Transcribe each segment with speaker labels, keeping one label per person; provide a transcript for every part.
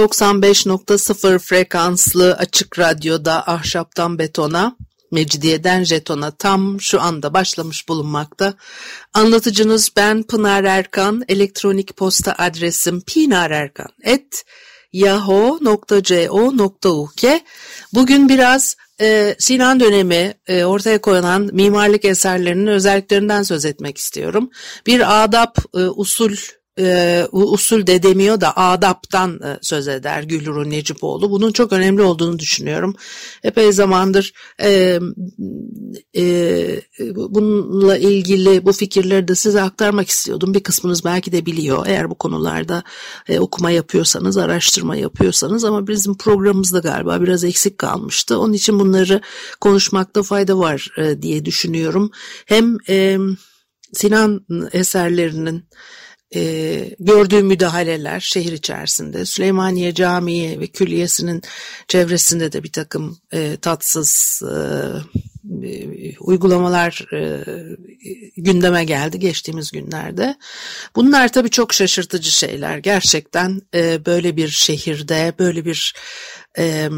Speaker 1: 95.0 frekanslı açık radyoda ahşaptan betona, mecidiyeden jetona tam şu anda başlamış bulunmakta. Anlatıcınız ben Pınar Erkan, elektronik posta adresim pinarerkan.yahoo.co.uk Bugün biraz e, Sinan dönemi e, ortaya koyulan mimarlık eserlerinin özelliklerinden söz etmek istiyorum. Bir adap, e, usul e, usul de demiyor da adaptan e, söz eder Gülru Necipoğlu. Bunun çok önemli olduğunu düşünüyorum. Epey zamandır e, e, bununla ilgili bu fikirleri de size aktarmak istiyordum. Bir kısmınız belki de biliyor. Eğer bu konularda e, okuma yapıyorsanız, araştırma yapıyorsanız ama bizim programımızda galiba biraz eksik kalmıştı. Onun için bunları konuşmakta fayda var e, diye düşünüyorum. Hem e, Sinan eserlerinin e, gördüğü müdahaleler şehir içerisinde, Süleymaniye Camii ve Külliyesi'nin çevresinde de bir takım e, tatsız e, e, uygulamalar e, gündeme geldi geçtiğimiz günlerde. Bunlar tabii çok şaşırtıcı şeyler. Gerçekten e, böyle bir şehirde, böyle bir... E,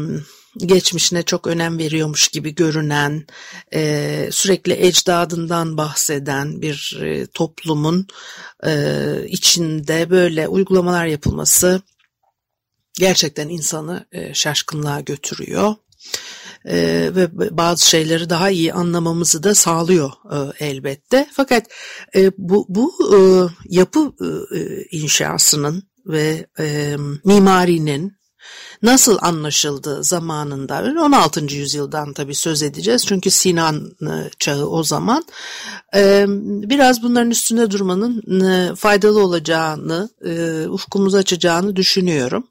Speaker 1: geçmişine çok önem veriyormuş gibi görünen, e, sürekli ecdadından bahseden bir e, toplumun e, içinde böyle uygulamalar yapılması gerçekten insanı e, şaşkınlığa götürüyor. Ee, ve bazı şeyleri daha iyi anlamamızı da sağlıyor e, elbette. Fakat e, bu, bu e, yapı e, inşasının ve e, mimarinin nasıl anlaşıldı zamanında 16. yüzyıldan tabii söz edeceğiz çünkü Sinan e, çağı o zaman e, biraz bunların üstünde durmanın e, faydalı olacağını ufkumuzu açacağını düşünüyorum.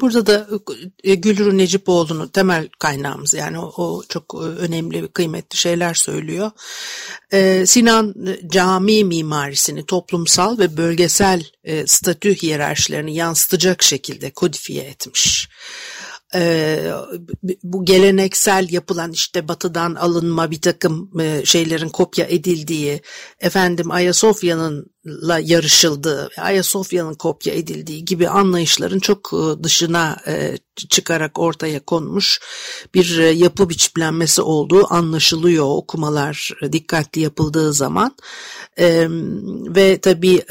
Speaker 1: Burada da e, Gülru Necipoğlu'nun temel kaynağımız yani o, o çok e, önemli ve kıymetli şeyler söylüyor. Ee, Sinan e, cami mimarisini toplumsal ve bölgesel e, statü hiyerarşilerini yansıtacak şekilde kodifiye etmiş e, bu geleneksel yapılan işte batıdan alınma bir takım e, şeylerin kopya edildiği, efendim Ayasofya'nın la yarışıldığı, Ayasofya'nın kopya edildiği gibi anlayışların çok e, dışına e, çıkarak ortaya konmuş bir e, yapı biçimlenmesi olduğu anlaşılıyor okumalar dikkatli yapıldığı zaman ve tabii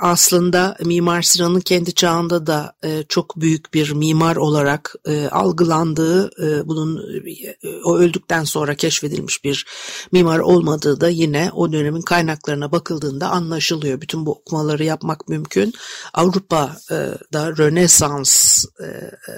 Speaker 1: aslında Mimar Sinan'ın kendi çağında da çok büyük bir mimar olarak algılandığı bunun o öldükten sonra keşfedilmiş bir mimar olmadığı da yine o dönemin kaynaklarına bakıldığında anlaşılıyor. Bütün bu okumaları yapmak mümkün. Avrupa'da Rönesans e, e,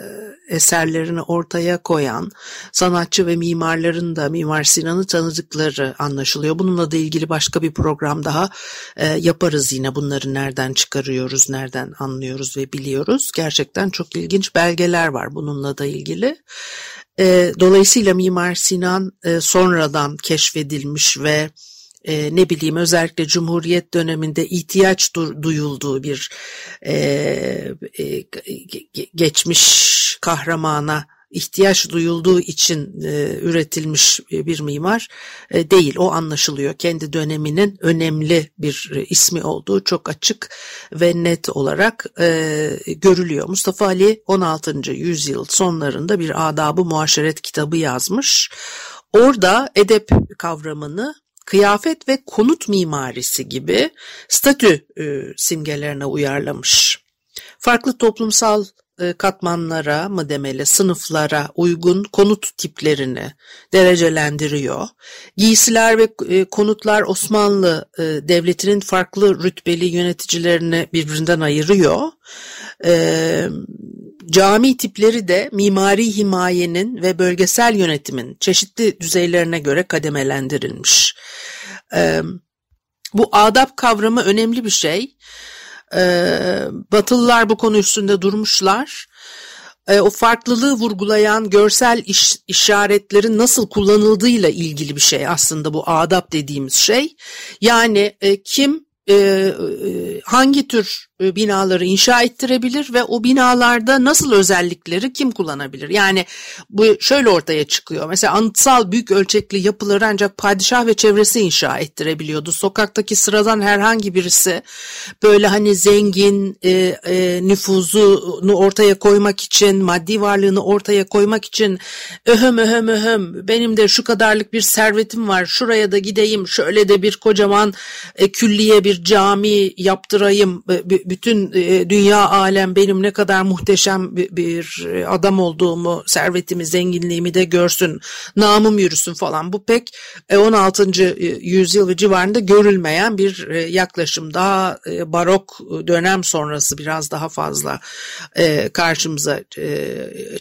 Speaker 1: eserlerini ortaya koyan sanatçı ve mimarların da Mimar Sinan'ı tanıdıkları anlaşılıyor. Bununla da ilgili başka bir program daha e, yaparız yine bunları nereden çıkarıyoruz, nereden anlıyoruz ve biliyoruz. Gerçekten çok ilginç belgeler var bununla da ilgili. Dolayısıyla Mimar Sinan sonradan keşfedilmiş ve e, ne bileyim özellikle Cumhuriyet döneminde ihtiyaç duyulduğu bir e, e, geçmiş kahramana ihtiyaç duyulduğu için e, üretilmiş bir mimar e, değil. O anlaşılıyor. Kendi döneminin önemli bir e, ismi olduğu çok açık ve net olarak e, görülüyor. Mustafa Ali 16. yüzyıl sonlarında bir adabı muaşeret kitabı yazmış. Orada edep kavramını kıyafet ve konut mimarisi gibi statü e, simgelerine uyarlamış. Farklı toplumsal e, katmanlara mı demeli, sınıflara uygun konut tiplerini derecelendiriyor. Giysiler ve e, konutlar Osmanlı e, Devleti'nin farklı rütbeli yöneticilerini birbirinden ayırıyor. Cami tipleri de mimari himayenin ve bölgesel yönetimin çeşitli düzeylerine göre kademelendirilmiş. Bu adap kavramı önemli bir şey. Batılılar bu konu üstünde durmuşlar e, o farklılığı vurgulayan görsel iş, işaretlerin nasıl kullanıldığıyla ilgili bir şey aslında bu adap dediğimiz şey. Yani e, kim e, e, hangi tür binaları inşa ettirebilir ve o binalarda nasıl özellikleri kim kullanabilir? Yani bu şöyle ortaya çıkıyor. Mesela anıtsal büyük ölçekli yapıları ancak padişah ve çevresi inşa ettirebiliyordu. Sokaktaki sıradan herhangi birisi böyle hani zengin e, e, nüfuzunu ortaya koymak için, maddi varlığını ortaya koymak için öhüm öhüm öhüm benim de şu kadarlık bir servetim var şuraya da gideyim şöyle de bir kocaman e, külliye bir cami yaptırayım bütün e, dünya alem benim ne kadar muhteşem bir e, adam olduğumu, servetimi, zenginliğimi de görsün, namım yürüsün falan. Bu pek 16. E, yüzyıl civarında görülmeyen bir yaklaşım. Daha barok dönem sonrası biraz daha fazla karşımıza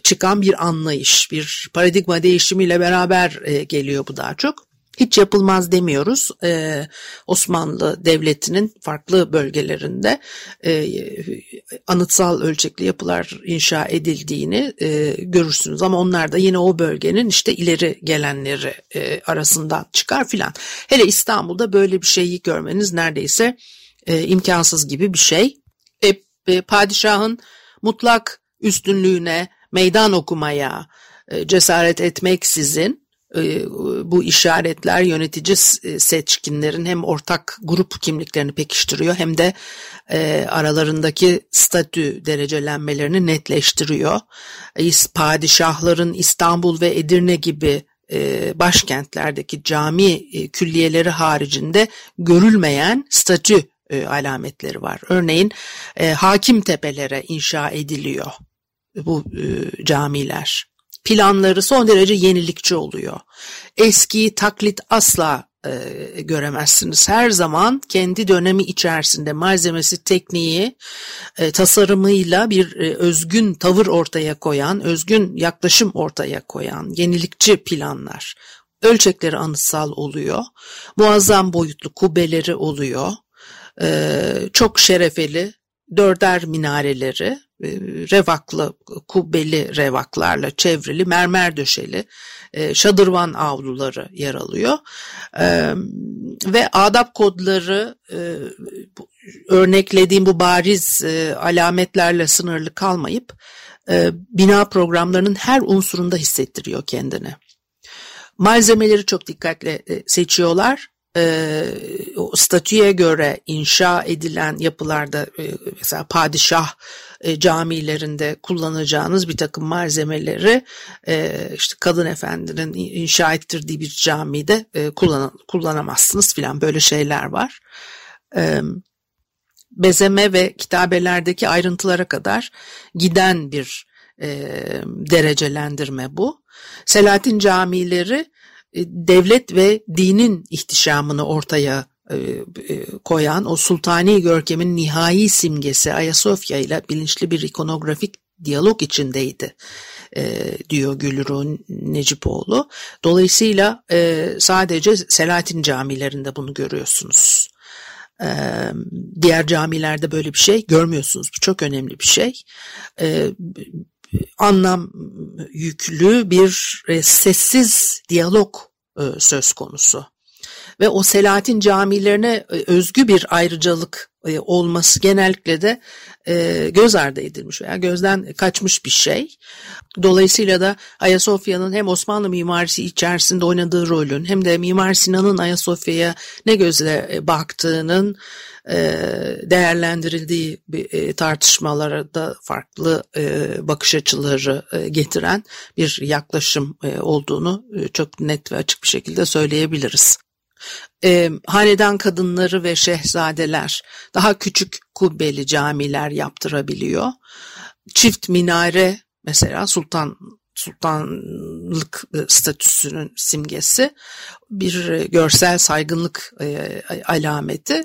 Speaker 1: çıkan bir anlayış, bir paradigma değişimiyle beraber geliyor bu daha çok. Hiç yapılmaz demiyoruz. Ee, Osmanlı Devleti'nin farklı bölgelerinde e, anıtsal ölçekli yapılar inşa edildiğini e, görürsünüz. Ama onlar da yine o bölgenin işte ileri gelenleri e, arasından çıkar filan. Hele İstanbul'da böyle bir şeyi görmeniz neredeyse e, imkansız gibi bir şey. E, e, padişahın mutlak üstünlüğüne meydan okumaya e, cesaret etmeksizin e, bu işaretler yönetici e, seçkinlerin hem ortak grup kimliklerini pekiştiriyor hem de e, aralarındaki statü derecelenmelerini netleştiriyor. Padişahların İstanbul ve Edirne gibi başkentlerdeki cami külliyeleri haricinde görülmeyen statü alametleri var. Örneğin hakim tepelere inşa ediliyor bu camiler planları son derece yenilikçi oluyor. Eskiyi taklit asla e, göremezsiniz. Her zaman kendi dönemi içerisinde malzemesi, tekniği, e, tasarımıyla bir e, özgün tavır ortaya koyan, özgün yaklaşım ortaya koyan yenilikçi planlar. Ölçekleri anıtsal oluyor. Muazzam boyutlu kubbeleri oluyor. E, çok şerefeli dörder minareleri revaklı, kubbeli revaklarla çevrili, mermer döşeli e, şadırvan avluları yer alıyor. E, ve adap kodları örneklediğim bu bariz alametlerle sınırlı kalmayıp bina programlarının her unsurunda hissettiriyor kendini. Malzemeleri çok dikkatle seçiyorlar e, statüye göre inşa edilen yapılarda e, mesela padişah e, camilerinde kullanacağınız bir takım malzemeleri e, işte kadın efendinin inşa ettirdiği bir camide e, kullan, kullanamazsınız filan böyle şeyler var. E, bezeme ve kitabelerdeki ayrıntılara kadar giden bir derecelendirme bu. Selahattin camileri devlet ve dinin ihtişamını ortaya koyan o sultani görkemin nihai simgesi Ayasofya ile bilinçli bir ikonografik diyalog içindeydi diyor Gülru Necipoğlu. Dolayısıyla sadece Selahattin camilerinde bunu görüyorsunuz. Diğer camilerde böyle bir şey görmüyorsunuz. Bu çok önemli bir şey anlam yüklü bir e, sessiz diyalog e, söz konusu. Ve o Selahattin camilerine e, özgü bir ayrıcalık olması genellikle de göz ardı edilmiş veya gözden kaçmış bir şey. Dolayısıyla da Ayasofya'nın hem Osmanlı mimarisi içerisinde oynadığı rolün hem de Mimar Sinan'ın Ayasofya'ya ne gözle baktığının e, değerlendirildiği e, tartışmalara da farklı e, bakış açıları getiren bir yaklaşım olduğunu çok net ve açık bir şekilde söyleyebiliriz. Hanedan kadınları ve şehzadeler daha küçük kubbeli camiler yaptırabiliyor. Çift minare mesela Sultan sultanlık e, statüsünün simgesi bir e, görsel saygınlık e, alameti.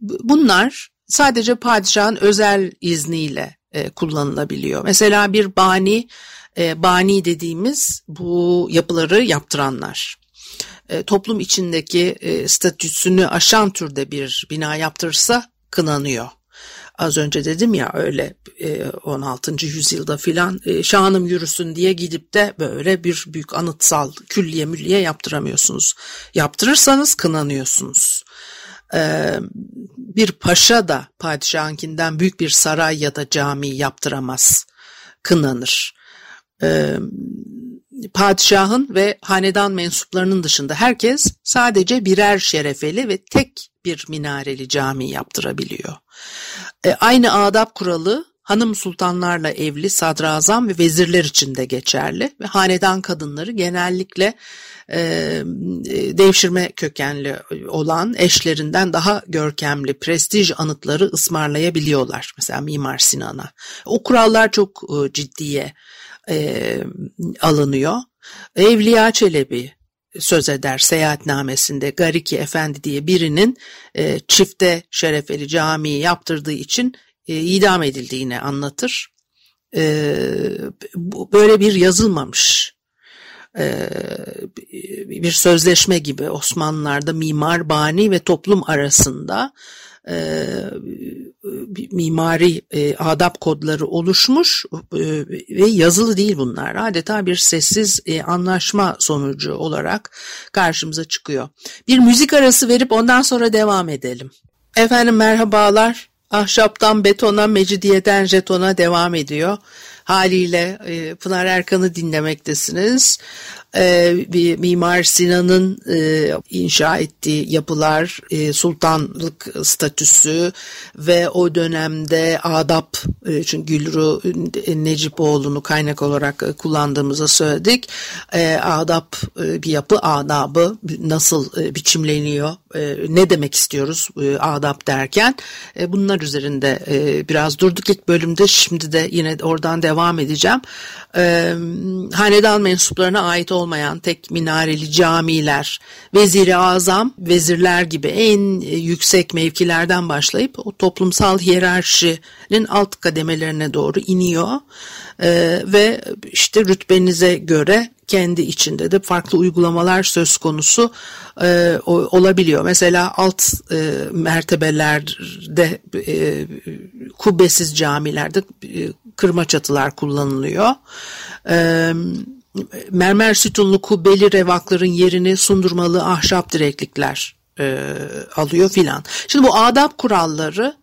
Speaker 1: Bunlar sadece padişahın özel izniyle kullanılabiliyor. Mesela bir bani, bani dediğimiz bu yapıları yaptıranlar. Toplum içindeki statüsünü aşan türde bir bina yaptırırsa kınanıyor. Az önce dedim ya öyle 16. E, yüzyılda filan e, şanım yürüsün diye gidip de böyle bir büyük anıtsal külliye mülliye yaptıramıyorsunuz. Yaptırırsanız kınanıyorsunuz. E, bir paşa da padişahınkinden büyük bir saray ya da cami yaptıramaz. Kınanır. Padişahın ve hanedan mensuplarının dışında herkes sadece birer şerefeli ve tek bir minareli cami yaptırabiliyor. E, aynı adab kuralı hanım sultanlarla evli sadrazam ve vezirler için de geçerli ve hanedan kadınları genellikle e, devşirme kökenli olan eşlerinden daha görkemli prestij anıtları ısmarlayabiliyorlar. Mesela Mimar Sinan'a. O kurallar çok e, ciddiye e, alınıyor. Evliya Çelebi söz eder seyahatnamesinde Gariki Efendi diye birinin e, çifte şerefeli camiyi yaptırdığı için e, idam edildiğini anlatır. E, bu, böyle bir yazılmamış e, bir sözleşme gibi Osmanlılar'da mimar, bani ve toplum arasında e, mimari e, adab kodları oluşmuş e, ve yazılı değil bunlar. Adeta bir sessiz e, anlaşma sonucu olarak karşımıza çıkıyor. Bir müzik arası verip ondan sonra devam edelim. Efendim merhabalar. Ahşaptan betona, mecidiyeden jetona devam ediyor. Haliyle e, Pınar Erkan'ı dinlemektesiniz e, Mimar Sinan'ın e, inşa ettiği yapılar, sultanlık statüsü ve o dönemde adap, çünkü Gülru Necipoğlu'nu kaynak olarak e, kullandığımızı söyledik. Adap bir yapı, adabı nasıl biçimleniyor, e, ne demek istiyoruz e, adap derken e, bunlar üzerinde e, biraz durduk ilk bölümde, şimdi de yine oradan devam edeceğim. Hanedan mensuplarına ait olmayan tek minareli camiler, veziri azam, vezirler gibi en yüksek mevkilerden başlayıp o toplumsal hiyerarşinin alt kademelerine doğru iniyor ve işte rütbenize göre kendi içinde de farklı uygulamalar söz konusu e, olabiliyor. Mesela alt e, mertebelerde e, kubbesiz camilerde e, kırma çatılar kullanılıyor. E, mermer sütunlu kubbeli revakların yerini sundurmalı ahşap direklikler e, alıyor filan. Şimdi bu adab kuralları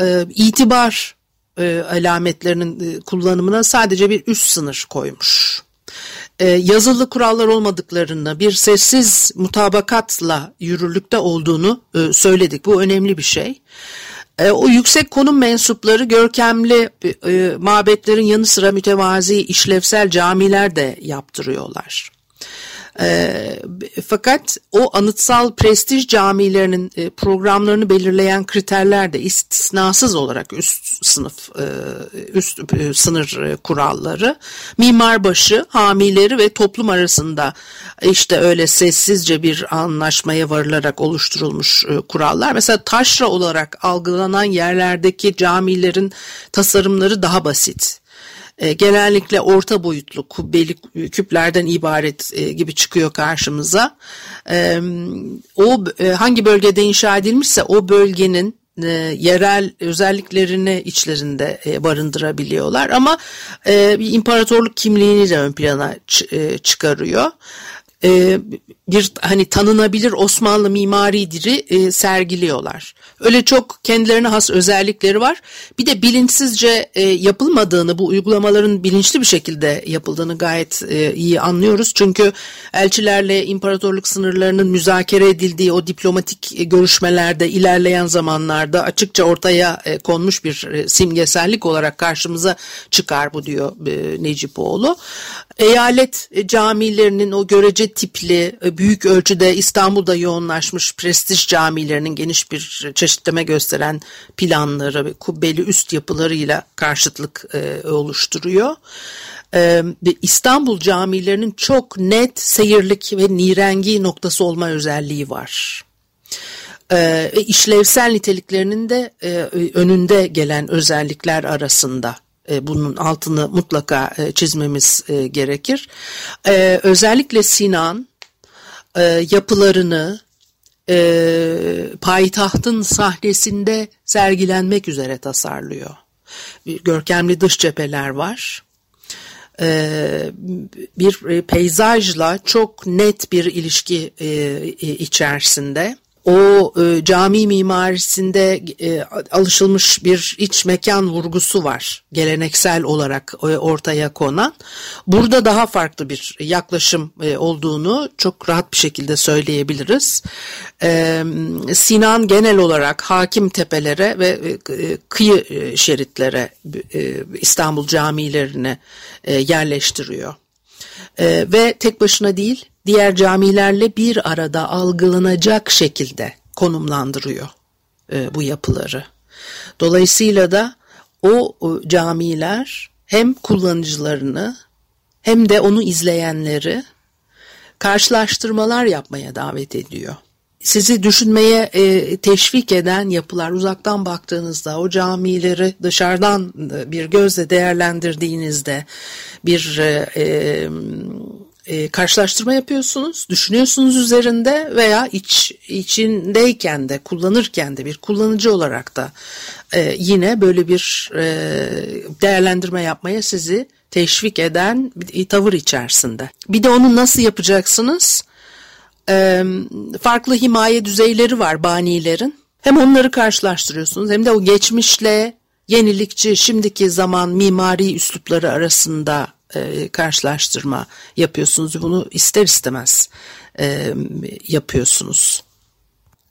Speaker 1: e, itibar e, alametlerinin e, kullanımına sadece bir üst sınır koymuş. E, yazılı kurallar olmadıklarını bir sessiz mutabakatla yürürlükte olduğunu e, söyledik. Bu önemli bir şey. E, o yüksek konum mensupları görkemli e, mabetlerin yanı sıra mütevazi işlevsel camiler de yaptırıyorlar. E, fakat o anıtsal prestij camilerinin e, programlarını belirleyen kriterler de istisnasız olarak üst sınıf e, üst e, sınır e, kuralları mimarbaşı, hamileri ve toplum arasında işte öyle sessizce bir anlaşmaya varılarak oluşturulmuş e, kurallar. Mesela taşra olarak algılanan yerlerdeki camilerin tasarımları daha basit e, genellikle orta boyutlu kubbeli küplerden ibaret e, gibi çıkıyor karşımıza. E, o hangi bölgede inşa edilmişse o bölgenin yerel özelliklerini içlerinde barındırabiliyorlar ama bir imparatorluk kimliğini de ön plana çıkarıyor. E, bir hani tanınabilir Osmanlı mimari diri e, sergiliyorlar. Öyle çok kendilerine has özellikleri var. Bir de bilinçsizce e, yapılmadığını, bu uygulamaların bilinçli bir şekilde yapıldığını gayet e, iyi anlıyoruz. Çünkü elçilerle imparatorluk sınırlarının müzakere edildiği o diplomatik e, görüşmelerde ilerleyen zamanlarda açıkça ortaya e, konmuş bir e, simgesellik olarak karşımıza çıkar bu diyor e, Necipoğlu. Eyalet e, camilerinin o görece tipli e, büyük ölçüde İstanbul'da yoğunlaşmış prestij camilerinin geniş bir çeşitleme gösteren planları ve kubbeli üst yapılarıyla karşıtlık e, oluşturuyor. E, İstanbul camilerinin çok net seyirlik ve nirengi noktası olma özelliği var. E, işlevsel niteliklerinin de e, önünde gelen özellikler arasında bunun altını mutlaka e, çizmemiz e, gerekir. Özellikle Sinan yapılarını e, payitahtın sahnesinde sergilenmek üzere tasarlıyor. Görkemli dış cepheler var. E, bir peyzajla çok net bir ilişki e, içerisinde o e, cami mimarisinde e, alışılmış bir iç mekan vurgusu var geleneksel olarak e, ortaya konan. Burada daha farklı bir yaklaşım e, olduğunu çok rahat bir şekilde söyleyebiliriz. E, Sinan genel olarak hakim tepelere ve e, kıyı e, şeritlere e, İstanbul camilerini e, yerleştiriyor. E, ve tek başına değil diğer camilerle bir arada algılanacak şekilde konumlandırıyor e, bu yapıları. Dolayısıyla da o, o camiler hem kullanıcılarını hem de onu izleyenleri karşılaştırmalar yapmaya davet ediyor. Sizi düşünmeye e, teşvik eden yapılar uzaktan baktığınızda o camileri dışarıdan e, bir gözle değerlendirdiğinizde bir e, e, e, karşılaştırma yapıyorsunuz, düşünüyorsunuz üzerinde veya iç içindeyken de kullanırken de bir kullanıcı olarak da e, yine böyle bir e, değerlendirme yapmaya sizi teşvik eden bir tavır içerisinde. Bir de onu nasıl yapacaksınız? E, farklı himaye düzeyleri var banilerin. Hem onları karşılaştırıyorsunuz hem de o geçmişle yenilikçi şimdiki zaman mimari üslupları arasında e, karşılaştırma yapıyorsunuz. Bunu ister istemez e, yapıyorsunuz.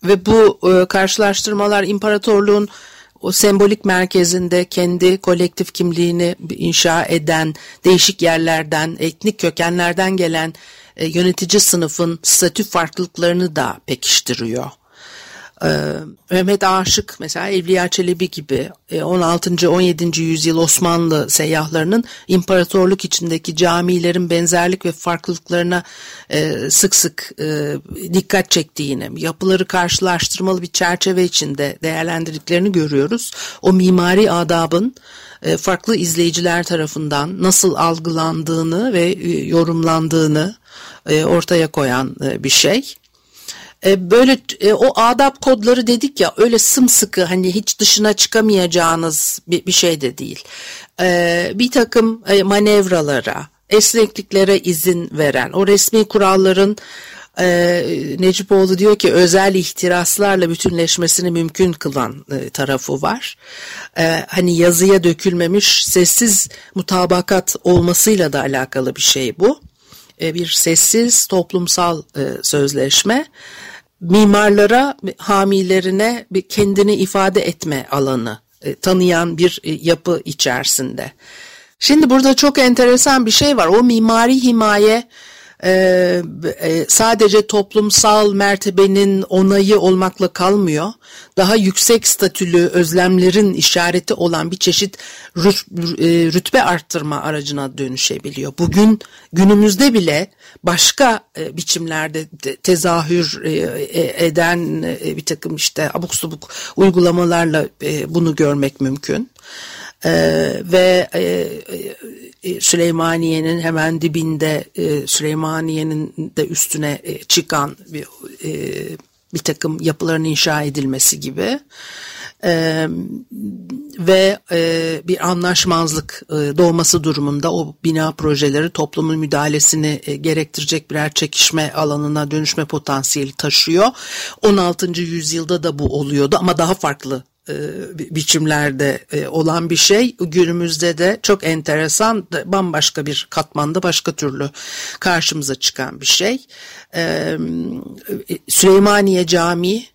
Speaker 1: Ve bu e, karşılaştırmalar imparatorluğun o sembolik merkezinde kendi kolektif kimliğini inşa eden, değişik yerlerden, etnik kökenlerden gelen e, yönetici sınıfın statü farklılıklarını da pekiştiriyor. Ee, Mehmet Aşık mesela Evliya Çelebi gibi 16. E, 17. yüzyıl Osmanlı seyyahlarının imparatorluk içindeki camilerin benzerlik ve farklılıklarına e, sık sık e, dikkat çektiğini, yapıları karşılaştırmalı bir çerçeve içinde değerlendirdiklerini görüyoruz. O mimari adabın farklı izleyiciler tarafından nasıl algılandığını ve yorumlandığını ortaya koyan bir şey. E, böyle e, o adab kodları dedik ya öyle sımsıkı hani hiç dışına çıkamayacağınız bir, bir şey de değil. E, bir takım manevralara, esnekliklere izin veren, o resmi kuralların e, Necipoğlu diyor ki özel ihtiraslarla bütünleşmesini mümkün kılan e, tarafı var. E, hani yazıya dökülmemiş sessiz mutabakat olmasıyla da alakalı bir şey bu. E, bir sessiz toplumsal e, sözleşme mimarlara, hamilerine bir kendini ifade etme alanı e, tanıyan bir e, yapı içerisinde. Şimdi burada çok enteresan bir şey var. O mimari himaye e, e, sadece toplumsal mertebenin onayı olmakla kalmıyor. Daha yüksek statülü özlemlerin işareti olan bir çeşit e, rütbe arttırma aracına dönüşebiliyor. Bugün günümüzde bile başka e, biçimlerde de, tezahür e, e, eden e, bir takım işte abuk subuk uygulamalarla e, bunu görmek mümkün. Ee, ve e, e, Süleymaniye'nin hemen dibinde e, Süleymaniye'nin de üstüne e, çıkan bir, e, bir takım yapıların inşa edilmesi gibi e, ve e, bir anlaşmazlık e, doğması durumunda o bina projeleri toplumun müdahalesini e, gerektirecek birer çekişme alanına dönüşme potansiyeli taşıyor. 16. yüzyılda da bu oluyordu ama daha farklı e, biçimlerde e, olan bir şey günümüzde de çok enteresan bambaşka bir katmanda başka türlü karşımıza çıkan bir şey. E, Süleymaniye Camii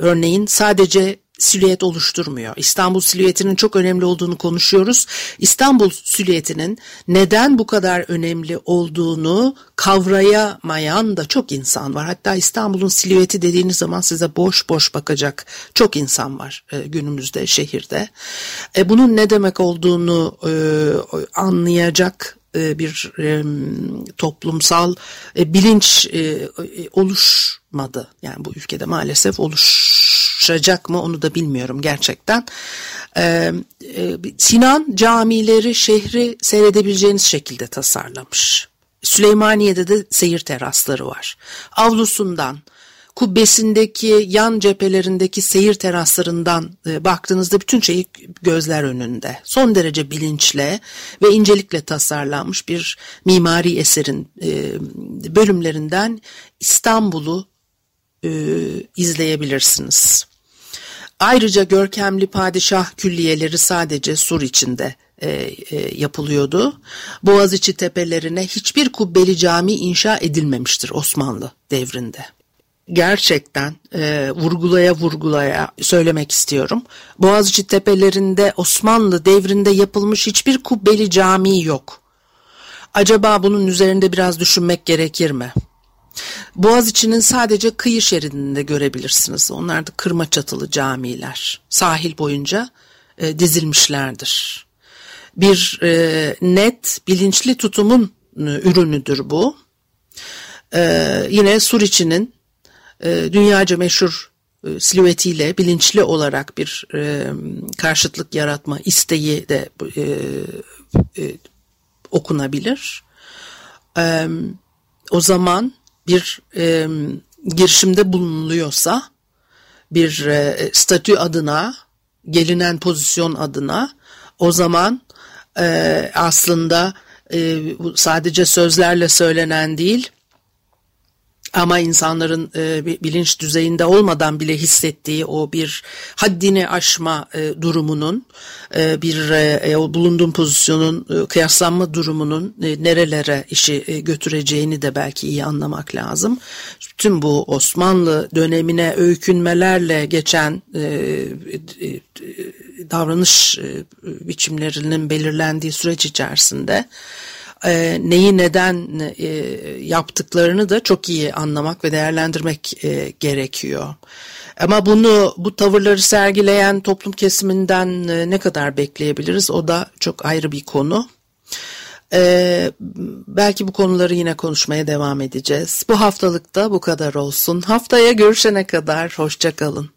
Speaker 1: örneğin sadece silüet oluşturmuyor. İstanbul silüetinin çok önemli olduğunu konuşuyoruz. İstanbul silüetinin neden bu kadar önemli olduğunu kavrayamayan da çok insan var. Hatta İstanbul'un silüeti dediğiniz zaman size boş boş bakacak çok insan var e, günümüzde şehirde. E, bunun ne demek olduğunu e, anlayacak bir toplumsal bilinç oluşmadı. Yani bu ülkede maalesef oluşacak mı onu da bilmiyorum gerçekten. Sinan camileri şehri seyredebileceğiniz şekilde tasarlamış. Süleymaniye'de de seyir terasları var. Avlusundan kubbesindeki yan cephelerindeki seyir teraslarından e, baktığınızda bütün şey gözler önünde. Son derece bilinçle ve incelikle tasarlanmış bir mimari eserin e, bölümlerinden İstanbul'u e, izleyebilirsiniz. Ayrıca görkemli padişah külliyeleri sadece sur içinde e, e, yapılıyordu. Boğaziçi tepelerine hiçbir kubbeli cami inşa edilmemiştir Osmanlı devrinde. Gerçekten e, vurgulaya vurgulaya söylemek istiyorum. Boğaziçi tepelerinde Osmanlı devrinde yapılmış hiçbir kubbeli cami yok. Acaba bunun üzerinde biraz düşünmek gerekir mi? Boğaziçi'nin sadece kıyı şeridinde görebilirsiniz. Onlar da kırma çatılı camiler. Sahil boyunca e, dizilmişlerdir. Bir e, net, bilinçli tutumun e, ürünüdür bu. E, yine Suriçi'nin e, dünyaca meşhur e, silüetiyle bilinçli olarak bir e, karşıtlık yaratma isteği de e, e, okunabilir. E, o zaman bir e, girişimde bulunuluyorsa bir e, statü adına gelinen pozisyon adına o zaman e, aslında e, sadece sözlerle söylenen değil ama insanların e, bilinç düzeyinde olmadan bile hissettiği o bir haddini aşma e, durumunun e, bir e, e bulunduğum pozisyonun e, kıyaslanma durumunun e, nerelere işi e, götüreceğini de belki iyi anlamak lazım. Tüm bu Osmanlı dönemine öykünmelerle geçen e, e, e davranış e, biçimlerinin belirlendiği süreç içerisinde e, neyi neden e, yaptıklarını da çok iyi anlamak ve değerlendirmek e, gerekiyor. Ama bunu bu tavırları sergileyen toplum kesiminden e, ne kadar bekleyebiliriz o da çok ayrı bir konu. Ee, belki bu konuları yine konuşmaya devam edeceğiz. Bu haftalıkta bu kadar olsun. Haftaya görüşene kadar hoşçakalın.